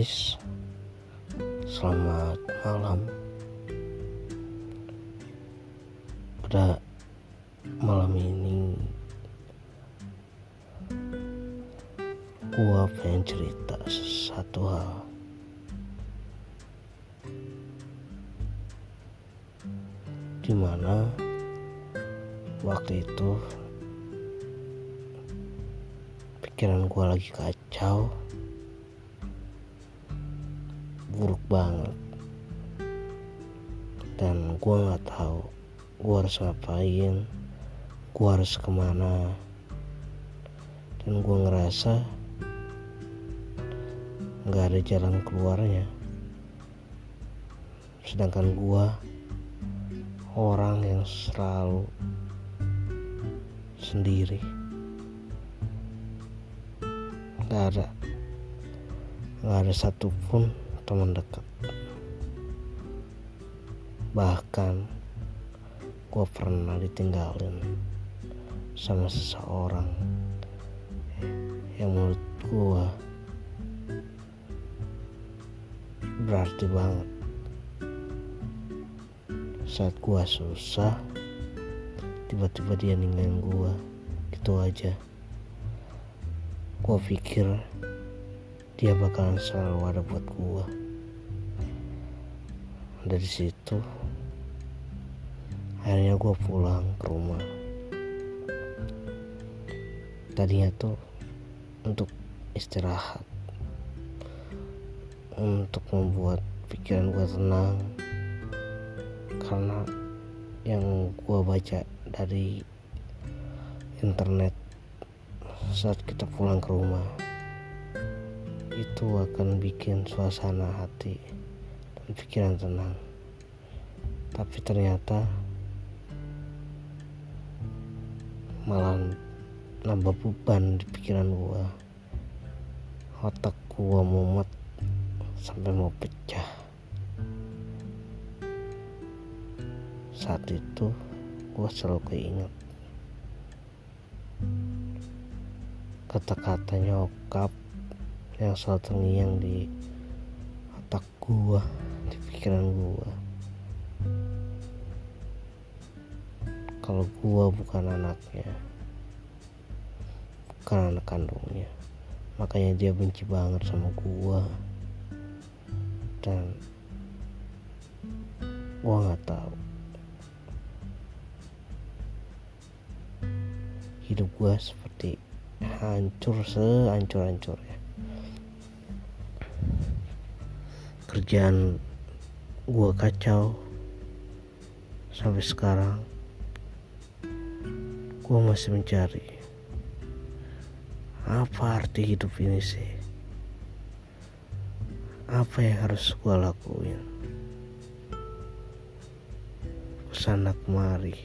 guys, selamat malam. Pada malam ini, gua pengen cerita satu hal. Di mana waktu itu pikiran gua lagi kacau buruk banget. Dan gue nggak tahu gue harus ngapain gue harus ke mana. Dan gue ngerasa nggak ada jalan keluarnya. Sedangkan gue orang yang selalu sendiri. Nggak ada nggak ada satupun teman dekat bahkan gue pernah ditinggalin sama seseorang yang menurut gue berarti banget. Saat gue susah tiba-tiba dia ninggalin gue gitu aja. Gue pikir dia bakalan selalu ada buat gua. Dari situ akhirnya gua pulang ke rumah. Tadinya tuh untuk istirahat untuk membuat pikiran gua tenang karena yang gua baca dari internet saat kita pulang ke rumah itu akan bikin suasana hati dan pikiran tenang. Tapi ternyata malah nambah beban di pikiran gua. Otak gua mumet sampai mau pecah. Saat itu gua selalu keinget kata-kata nyokap yang selalu terngiang di otak gua di pikiran gua. Kalau gua bukan anaknya bukan anak kandungnya makanya dia benci banget sama gua. Dan gua nggak tahu. Hidup gua seperti hancur sehancur-hancurnya kerjaan gue kacau sampai sekarang gue masih mencari apa arti hidup ini sih? Apa yang harus gue lakuin? Ke sana kemari.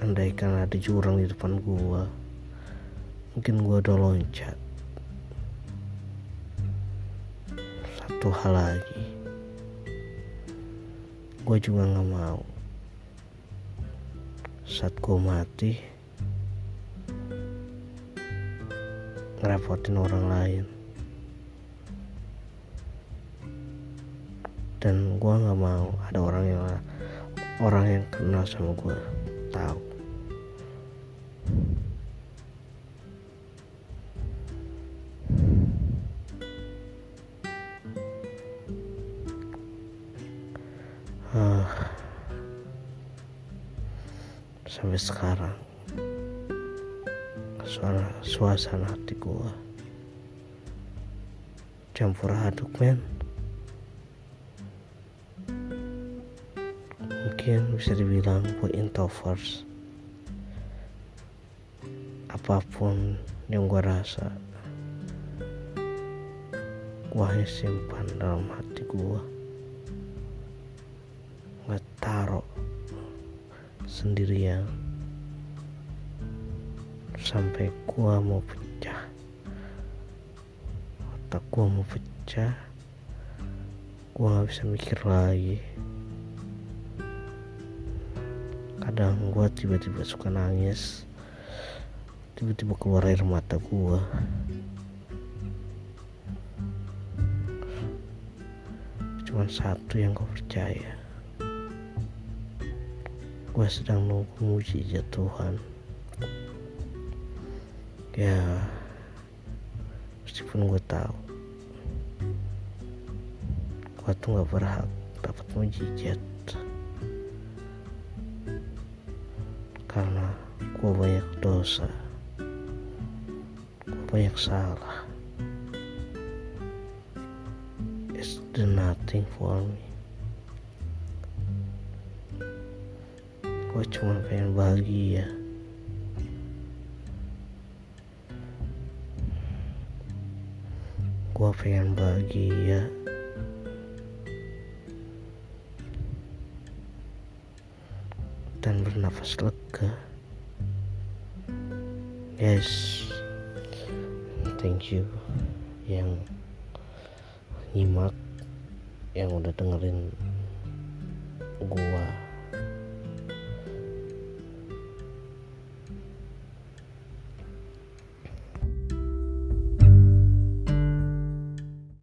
Andaikan ada jurang di depan gue mungkin gue udah loncat satu hal lagi. Gue juga gak mau. Saat gue mati ngerepotin orang lain. Dan gue gak mau ada orang yang orang yang kenal sama gue tahu uh, sampai sekarang suara suasana hati gua campur aduk men. Mungkin bisa dibilang gue introvert. Apa pun yang gue rasa gue hanya simpan dalam hati gue sendirian. Sampai gua mau pecah. Otak gua mau pecah. Gua gak bisa mikir lagi. Kadang gua tiba-tiba suka nangis. Tiba-tiba keluar air mata gua. Cuma satu yang kau percaya gue sedang nunggu mujizat Tuhan. Ya meskipun gue tahu gue tuh gak berhak dapat mujizat karena gue banyak dosa gue banyak salah. It's the nothing for me gue cuma pengen bahagia. Gue pengen bahagia. Dan bernafas lega. Yes. Thank you. Yang nyimak yang udah dengerin gua